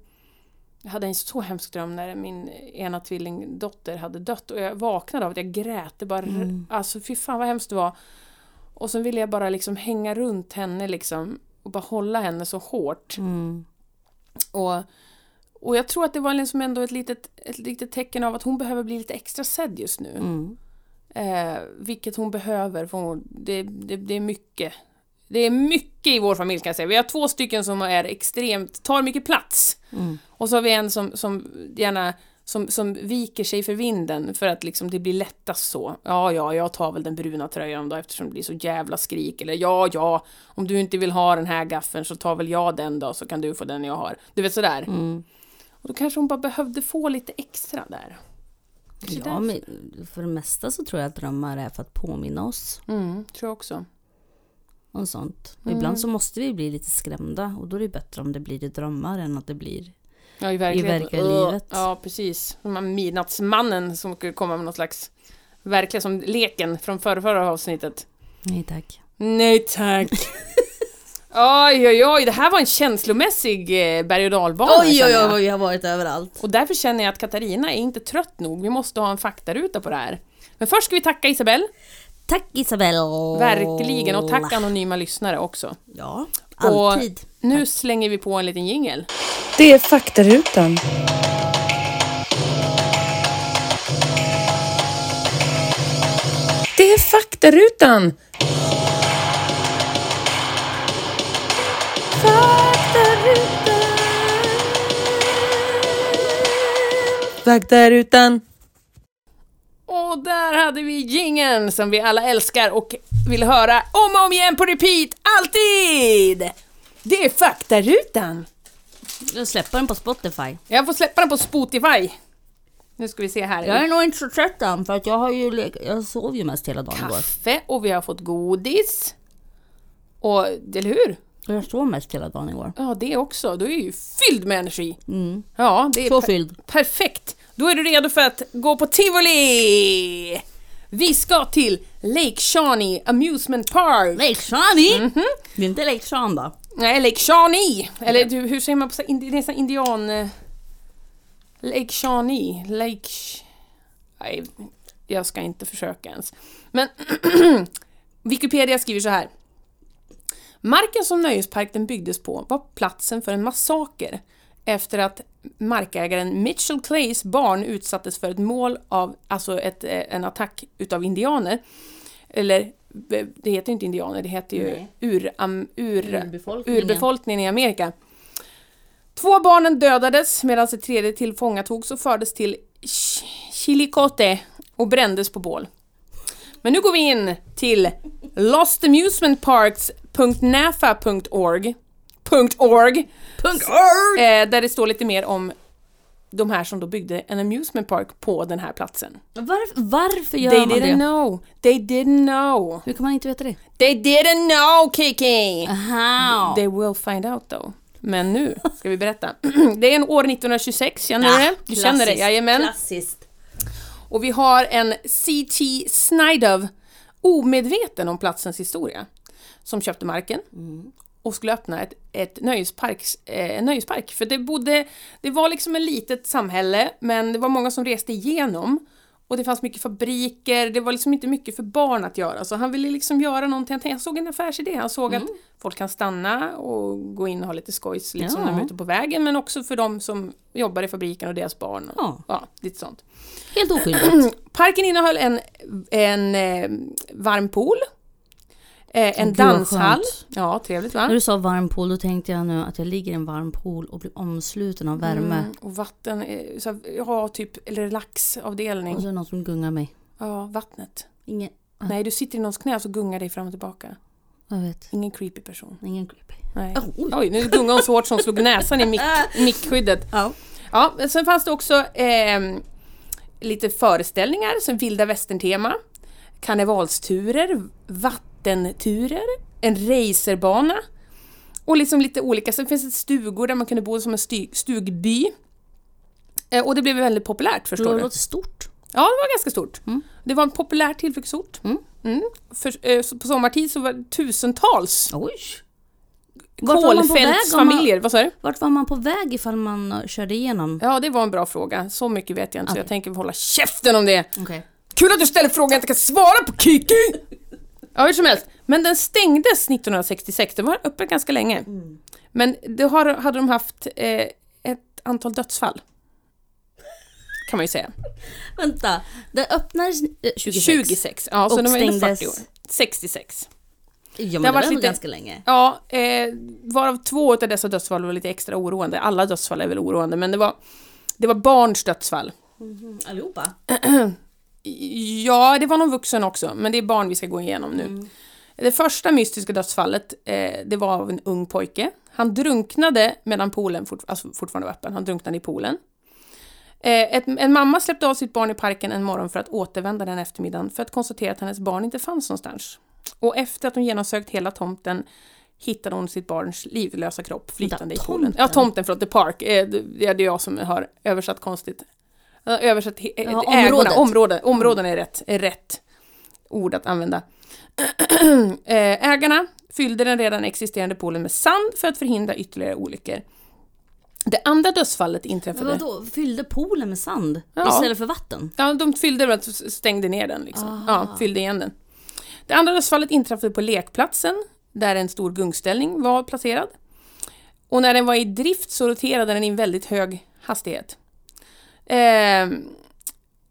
jag hade en så hemsk dröm när min ena tvillingdotter hade dött och jag vaknade av att jag grät. Det bara, Mm. alltså fy fan vad hemskt det var. Och sen ville jag bara liksom hänga runt henne liksom och bara hålla henne så hårt. Mm. Och och jag tror att det var liksom ändå ett litet, ett litet tecken av att hon behöver bli lite extra sedd just nu. Mm. Eh, vilket hon behöver, för hon, det, det, det är mycket. Det är mycket i vår familj kan jag säga. Vi har två stycken som är extremt, tar mycket plats. Mm. Och så har vi en som, som gärna som, som viker sig för vinden för att liksom det blir lättast så. Ja, ja, jag tar väl den bruna tröjan då eftersom det blir så jävla skrik. Eller ja, ja, om du inte vill ha den här gaffeln så tar väl jag den då så kan du få den jag har. Du vet sådär. Mm. Och då kanske hon bara behövde få lite extra där. Ja, men för det mesta så tror jag att drömmar är för att påminna oss Mm, tror jag också. Om sånt. Och Mm. ibland så måste vi bli lite skrämda och då är det bättre om det blir i drömmar än att det blir... Ja, i verkligheten. verkliga Ugh. livet. Ja, precis. Midnattsmannen som skulle komma med någon slags... Verkligen som leken från förra, förra avsnittet. Nej tack. Nej tack. oj, oj, oj. Det här var en känslomässig eh, berg och dalbana. känner jag. vi har varit överallt. Och därför känner jag att Katarina är inte trött nog. Vi måste ha en faktaruta på det här. Men först ska vi tacka Isabelle. Tack Isabelle! Verkligen. Och tack anonyma lyssnare också. Ja, Och alltid. Nu slänger vi på en liten jingel. Det är faktarutan. Det är faktarutan. Faktarutan. Och där hade vi jingeln som vi alla älskar och vill höra om och om igen på repeat, alltid! Det är faktarutan. Jag släpper den på Spotify. Jag får släppa den på Spotify. Nu ska vi se här. Jag är nog inte så trött än för att jag har ju jag sov ju mest hela dagen igår. Kaffe och vi har fått godis. Och, eller hur? Jag sov mest hela dagen igår. Ja, det också. Du är ju fylld med energi. Mm. Ja, det är Så per- fylld. perfekt. Då är du redo för att gå på tivoli! Vi ska till Lake Shawnee Amusement Park. Lake Shawnee! Mhm. Det är inte Lake Sean då? Nej, Lake Shawnee! Eller du, hur säger man på så- indi- det är indian... eh, Lake Shawnee, Lake... Nej, jag ska inte försöka ens. Men Wikipedia skriver så här. Marken som nöjesparken byggdes på var platsen för en massaker efter att markägaren Mitchell Clays barn utsattes för ett mål av, alltså ett, eh, en attack utav indianer. Eller, eh, det heter inte indianer, det heter ju ur, am, ur, Urbefolkningen. urbefolkningen i Amerika. Två barnen dödades medan ett tredje tillfångatogs och fördes till Ch- Chillicothe och brändes på bål. Men nu går vi in till lostamusementparks.nafa.org .org, Punk eh, där det står lite mer om de här som då byggde en amusement park på den här platsen. Varför, varför gör They man didn't det? know. They didn't know. Hur kan man inte veta det? They didn't know Kiki! Aha. They will find out though. Men nu ska vi berätta. Det är en år 1926, känner du det? Du känner det? Jajamän. Klassiskt. Och vi har en C.T. Snydov, omedveten om platsens historia, som köpte marken och skulle öppna ett, ett nöjesparks, eh, nöjespark. För det, bodde, det var liksom ett litet samhälle, men det var många som reste igenom. Och det fanns mycket fabriker, det var liksom inte mycket för barn att göra. Så han ville liksom göra någonting, han såg en affärsidé. Han såg att folk kan stanna och gå in och ha lite skojs liksom Ja. när de är ute på vägen, men också för de som jobbar i fabriken och deras barn. Och, Ja. ja, lite sånt. Helt oskyldigt. Parken innehöll en, en eh, varm pool, eh, en Gud, danshall. Ja, trevligt va? När du sa varm pool då tänkte jag nu att jag ligger i en varm pool och blir omsluten av värme. Mm, och vatten, eh, så, ja typ relaxavdelning. Och så är det någon som gungar mig. Ja, vattnet. Ingen, Nej, du sitter i någons knä och så gungar dig fram och tillbaka. jag vet. Ingen creepy person. Ingen creepy. Nej. Oh, oj. Oj, nu gungade hon så hårt som slog näsan i mick, mickskyddet. Ja. Ja, men sen fanns det också ehm, lite föreställningar, som vilda västern-tema, karnevalsturer, vattenturer, en racerbana och liksom lite olika. Sen finns det stugor där man kunde bo som en stugby. Eh, och det blev väldigt populärt förstår Det du. låter stort. Ja, det var ganska stort. Mm. Det var en populär tillflyktsort. Mm. Mm. För, eh, så på sommartid så var det tusentals Oj. Kolfältsfamiljer. Vad sa du? Vart var man på väg ifall man eh, körde igenom? Ja, det var en bra fråga. Så mycket vet jag inte, så Okej. jag tänker hålla käften om det. Okej. Kul att du ställer frågan jag inte kan svara på Kiki! Ja, hur som helst. Men den stängdes 1966, den var öppen ganska länge. Men då har, hade de haft eh, ett antal dödsfall. Kan man ju säga. Vänta, det öppnades eh, 26. 26. Ja, så Och de var ändå 40 stängdes- år. 66. Ja Det men har det var lite- ganska länge. Ja, eh, varav två av dessa dödsfall var lite extra oroande. Alla dödsfall är väl oroande, men det var, det var barns dödsfall. Mhm, Allihopa? Ja, det var någon vuxen också, men det är barn vi ska gå igenom nu. Mm. Det första mystiska dödsfallet, eh, det var av en ung pojke. Han drunknade medan poolen fort, alltså fortfarande var öppen. Han drunknade i poolen. Eh, ett, en mamma släppte av sitt barn i parken en morgon för att återvända den eftermiddagen för att konstatera att hennes barn inte fanns någonstans. Och efter att hon genomsökt hela tomten hittade hon sitt barns livlösa kropp flytande Vänta, i poolen. tomten? Ja, tomten, förlåt, the park. Eh, det är jag som har översatt konstigt. Översatt he- Ja, ägorna, området. område, områden är rätt, är rätt ord att använda. Eh, Ägarna fyllde den redan existerande poolen med sand för att förhindra ytterligare olyckor. Det andra dödsfallet Men inträffade... vadå, fyllde poolen med sand Ja. istället för vatten? Ja, de fyllde den, stängde ner den liksom. Ah. Ja, fyllde igen den. Det andra dödsfallet inträffade på lekplatsen, där en stor gungställning var placerad. Och när den var i drift så roterade den i en väldigt hög hastighet. Ehm,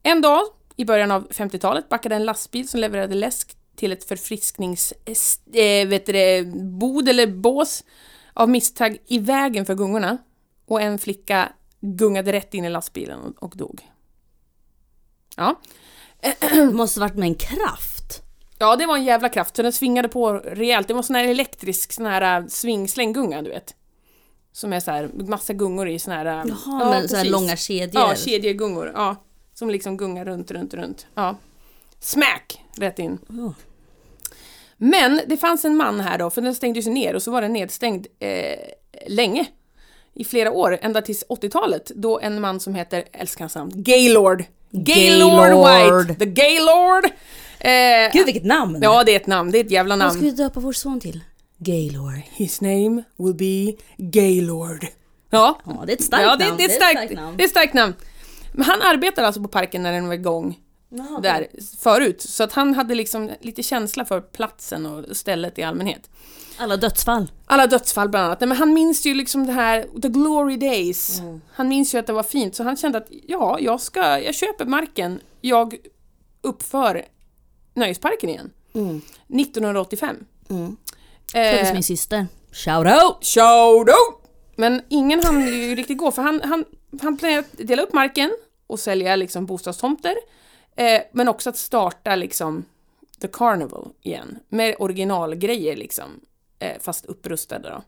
en dag i början av 50-talet backade en lastbil som levererade läsk till ett förfrisknings... Äh, vet du det, bod eller bås av misstag i vägen för gungorna. Och en flicka gungade rätt in i lastbilen och, och dog. Ja. Det måste varit med en kraft. ja, det var en jävla kraft, så den svingade på rejält. Det var sån här elektrisk sån här äh, sving-slänggunga, du vet. Som är så här, massa gungor i sån här... Jaha, ja, men så här långa kedjor. Ja, kedjegungor. Ja. Som liksom gungar runt, runt, runt. Ja. Smack! Rätt in. Oh. Men det fanns en man här då, för den stängdes ner och så var den nedstängd eh, länge. I flera år, ända tills 80-talet, då en man som heter, älskar hans namn, Gaylord. Gaylord Gaylord. White! The Gaylord! Eh, Gud vilket namn! ja, det är ett namn, det är ett jävla Vad ska namn. vi döpa vår son till? Gaylord. His name will be Gaylord. Ja, Ja, det är ett starkt ja det, namn. det, är ett starkt, namn. det är ett starkt namn. Men han arbetar alltså på parken när den var igång Jaha, där förut. Så att han hade liksom lite känsla för platsen och stället i allmänhet. Alla dödsfall. Alla dödsfall bland annat. Nej, Men han minns ju liksom det här, the glory days. Han minns ju att det var fint, så han kände att ja, jag ska, jag köper marken, jag uppför nöjesparken igen. Mm. 1985. Mm. Eh, Föddes min syster. Shout out! Shout out! Men ingen hann ju riktigt gå, för han, han, han planerade att dela upp marken och sälja liksom bostadstomter. Eh, men också att starta liksom The Carnival igen, med originalgrejer liksom. Eh, fast upprustade då.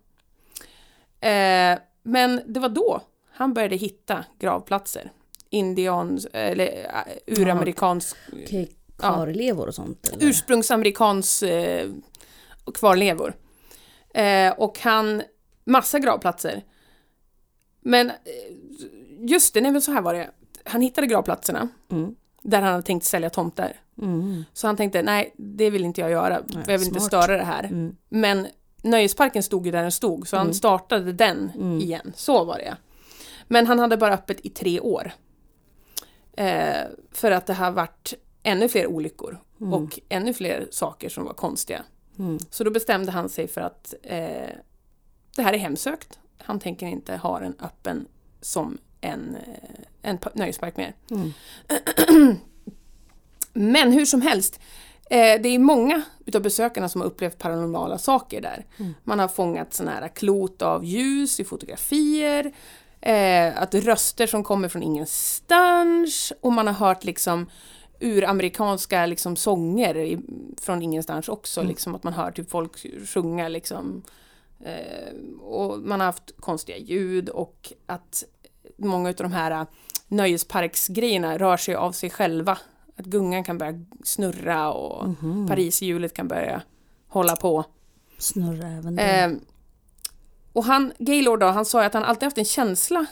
Eh, men det var då han började hitta gravplatser. Indians, eller uh, uramerikansk, Okej, kvarlevor och sånt eller? ursprungsamerikans eh, kvarlevor. Eh, och han, massa gravplatser. Men eh, just det, nej men så här var det. Han hittade gravplatserna Mm. där han hade tänkt sälja tomter. Mm. Så han tänkte, nej det vill inte jag göra, för jag vill inte smart. störa det här. Mm. Men nöjesparken stod ju där den stod, så han Mm. startade den Mm. igen. Så var det Men han hade bara öppet i tre år. Eh, för att det har varit ännu fler olyckor Mm. och ännu fler saker som var konstiga. Mm. Så då bestämde han sig för att eh, det här är hemsökt. Han tänker inte ha den öppen som en, eh, en pa- nöjespark mer. Mm. Men hur som helst, eh, det är många utav besökarna som har upplevt paranormala saker där. Mm. Man har fångat sådana här klot av ljus i fotografier, eh, att röster som kommer från ingenstans och man har hört liksom uramerikanska liksom sånger i, från ingenstans också, Mm. liksom att man hör typ folk sjunga liksom. Eh, och man har haft konstiga ljud och att många av de här eh, nöjesparksgrejerna rör sig av sig själva. Att gungan kan börja snurra och Mhm. Pariserhjulet kan börja hålla på. Snurra även det. Eh, och han, Gaylord då, han sa att han alltid haft en känsla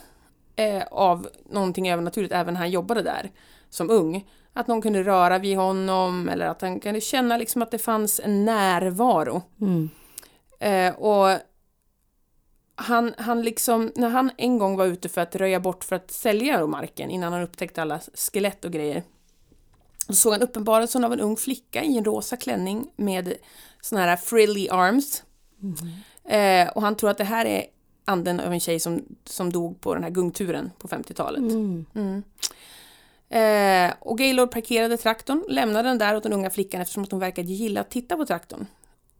eh, av någonting övernaturligt även när han jobbade där som ung. Att någon kunde röra vid honom eller att han kunde känna liksom att det fanns en närvaro. Mm. Eh, och han, han liksom, när han en gång var ute för att röja bort för att sälja marken innan han upptäckte alla skelett och grejer. Så såg han uppenbarelsen av en ung flicka i en rosa klänning med såna här frilly arms. Eh, och han tror att det här är anden av en tjej som, som dog på den här gungturen på 50-talet. Mm. Mm. Eh, och Gaylord parkerade traktorn, lämnade den där åt den unga flickan eftersom att hon verkade gilla att titta på traktorn.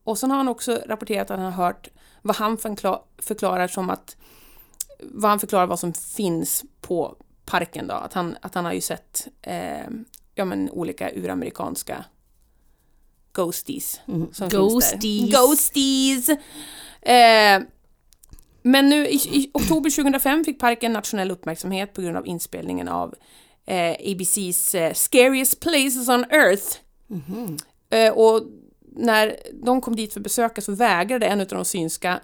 Och sen har han också rapporterat att han har hört vad han förkla- förklarar som att vad han förklarar vad som finns på parken då. Att han, att han har ju sett eh, ja, men, olika uramerikanska ghosties. Mm. Som Ghosties. Finns där. Ghosties! Eh, men nu i, i oktober 2005 fick parken nationell uppmärksamhet på grund av inspelningen av eh, ABCs eh, Scariest Places on Earth. Mhm. Eh, och när de kom dit för besökare så vägrade en av de synska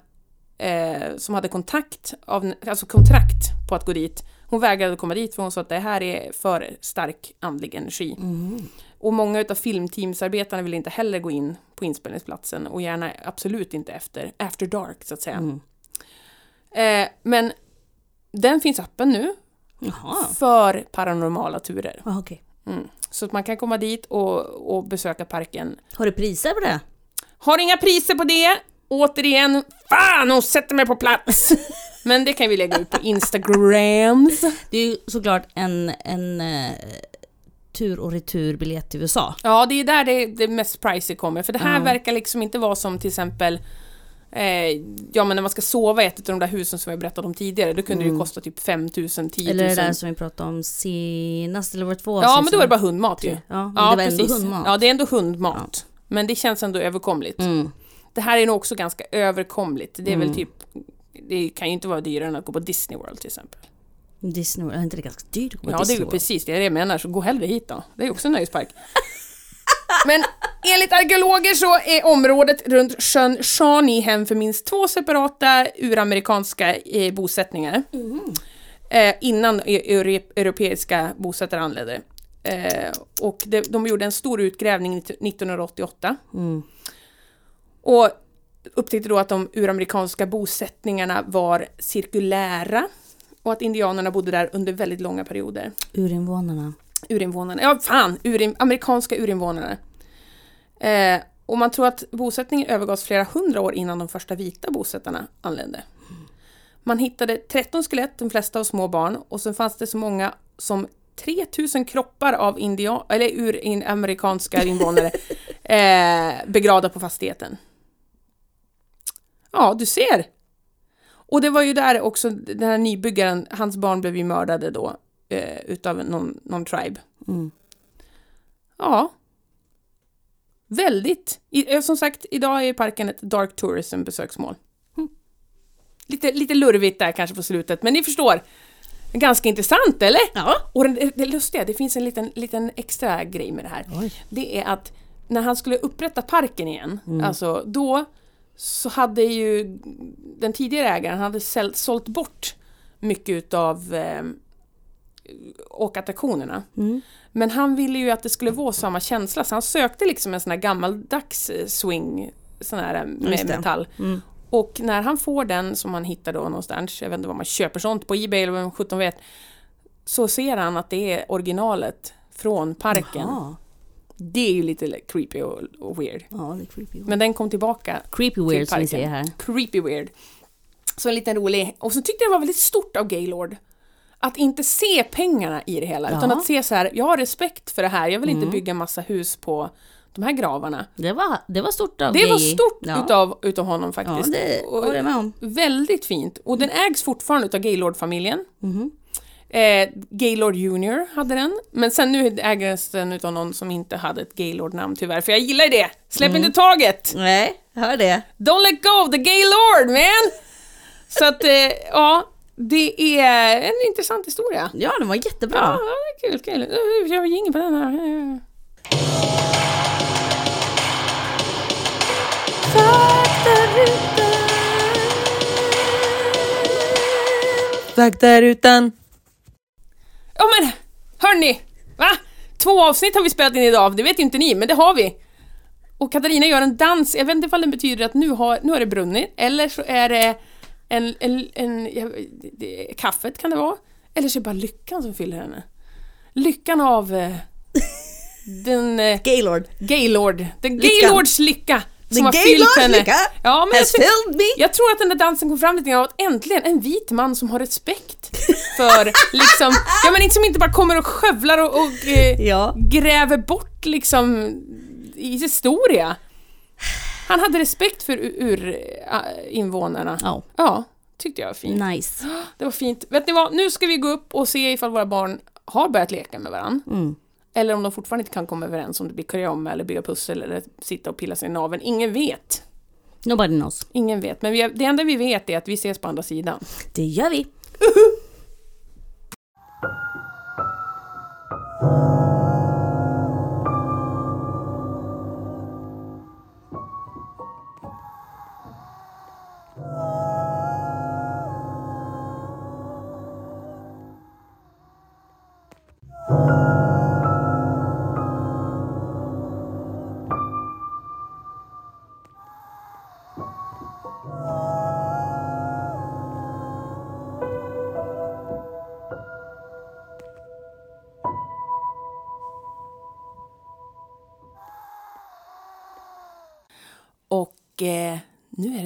eh, som hade kontakt av, alltså kontrakt på att gå dit. Hon vägrade komma dit för hon sa att det här är för stark andlig energi. Mhm. Och många utav filmteamsarbetarna ville inte heller gå in på inspelningsplatsen och gärna absolut inte efter, after dark så att säga. Mm. Eh, men den finns öppen nu Jaha, för paranormala turer. ah, okej. Mm. Så att man kan komma dit och, och besöka parken. Har du priser på det? Har inga priser på det. Återigen, fan hon sätter mig på plats! Men det kan vi lägga ut på Instagrams. Det är ju såklart en, en eh, tur och returbiljett till USA. Ja, det är där det, det mest pricey kommer. För det här Ja. verkar liksom inte vara som till exempel eh, ja men när man ska sova i ett av de där husen som jag berättade om tidigare, då kunde det ju Mm. kosta typ 5000, 10 000. Eller det där som vi pratade om senast, eller var det två Ja, men då är det bara hundmat ju. Ja, Ja, det var ändå precis. hundmat. Ja, det är ändå hundmat. Men det känns ändå överkomligt. Mm. Det här är nog också ganska överkomligt. Det är Mm. väl typ det kan ju inte vara dyrare än att gå på Disney World till exempel. Disney World, är inte det ganska dyrt att gå på Ja, det är Disney World? precis det jag menar, så gå hellre hit då. Det är också en nöjespark. Men enligt arkeologer så är området runt sjön Shawnee hem för minst två separata uramerikanska eh, bosättningar. Eh, innan e- eure- europeiska bosättare anlände. Eh, och de, de gjorde en stor utgrävning 1988 Mm. och upptäckte då att de uramerikanska bosättningarna var cirkulära och att indianerna bodde där under väldigt långa perioder. Urinvånarna. Urinvånarna, ja fan, urin, amerikanska urinvånare. Eh, och man tror att bosättningen övergavs flera hundra år innan de första vita bosättarna anlände. Man hittade 13 skelett, de flesta av små barn, och sen fanns det så många som 3000 kroppar av indian, eller urin, amerikanska invånare eh, begravda på fastigheten. Ja, du ser! Och det var ju där också, den här nybyggaren, hans barn blev ju mördade då eh, utav någon, någon tribe. Mm. Ja. Väldigt. I, eh, som sagt, idag är parken ett dark tourism besöksmål. Mm. Lite, lite lurvigt där kanske på slutet, men ni förstår. Ganska intressant, eller? Ja. Och det, det, lustiga, det finns en liten, liten extra grej med det här. Oj. Det är att när han skulle upprätta parken igen, Mm. alltså då så hade ju den tidigare ägaren hade säl- sålt bort mycket utav eh, åkattraktionerna. Mm. Men han ville ju att det skulle vara samma känsla så han sökte liksom en sån här gammaldags eh, swing sån här eh, med metall. Mm. Och när han får den som han hittar då någonstans, jag vet inte vad man köper sånt på Ebay eller vem sjutton vet, så ser han att det är originalet från parken. Jaha. Det är ju lite creepy och, och weird. Ja, creepy. Men den kom tillbaka. creepy weird som vi säger här. Creepy weird. Så en liten rolig. Och så tyckte jag det var väldigt stort av Gaylord. Att inte se pengarna i det hela, utan Ja. att se så här, jag har respekt för det här, jag vill inte Mm. bygga massa hus på de här gravarna. Det var, det var stort av Det var stort ja. utav, utav honom Ja, faktiskt. det Och- håller med om. Väldigt fint. Och den ägs fortfarande utav Gaylord-familjen. Mhm. Eh, Gaylord Junior hade den, men sen nu ägs den utav någon som inte hade ett Gaylord-namn tyvärr, för jag gillar det! Släpp Mm. inte taget! Nej, hör det. Don't let go of the Gaylord man! Så att, eh, ja, det är en intressant historia. Ja, den var jättebra. Ja, kul, kul. Jag har ingen på den här. Faktarutan. Ja men, hörni! Va? Två avsnitt har vi spelat in idag, det vet ju inte ni, men det har vi. Och Katarina gör en dans, jag vet inte ifall den betyder att nu har, nu har det brunnit, eller så är det en, en, en ja, kaffet kan det vara, eller så är det bara lyckan som fyller henne. Lyckan av eh, den eh, Gaylord. Gaylord, den Lyckan. Gaylords lycka The har fyllt henne. Lycka Ja, men jag, filled me. jag tror att den där dansen kom fram lite grann att äntligen en vit man som har respekt för liksom, ja men som inte bara kommer och skövlar och, och eh, Ja. gräver bort liksom i historia. Han hade respekt för ur, ur äh, invånarna. Ja, Ja, tyckte jag var fint. nice. Det var fint. Vet ni vad, nu ska vi gå upp och se ifall våra barn har börjat leka med varandra. Mm. Eller om de fortfarande inte kan komma överens om det blir kurragömma eller bygga pussel eller sitta och pilla sig i naveln. Ingen vet. Nobody knows. Ingen vet. Men vi, det enda vi vet är att vi ses på andra sidan. Det gör vi. Och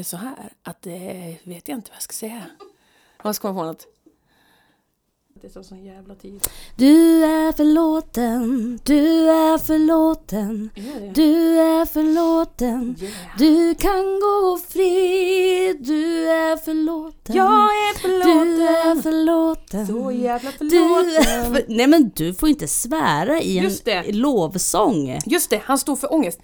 det så här att eh, vet jag inte vad jag ska säga. Man ska komma på något. Det tar sån jävla tid. Du är förlåten, du är förlåten, det? du är förlåten. Yeah. Du kan gå fri, du är förlåten. Jag är Du är förlåten. förlåten. Så jävla förlåten. för... Nej men du får inte svära i det. en lovsång. Just det, han stod för ångest.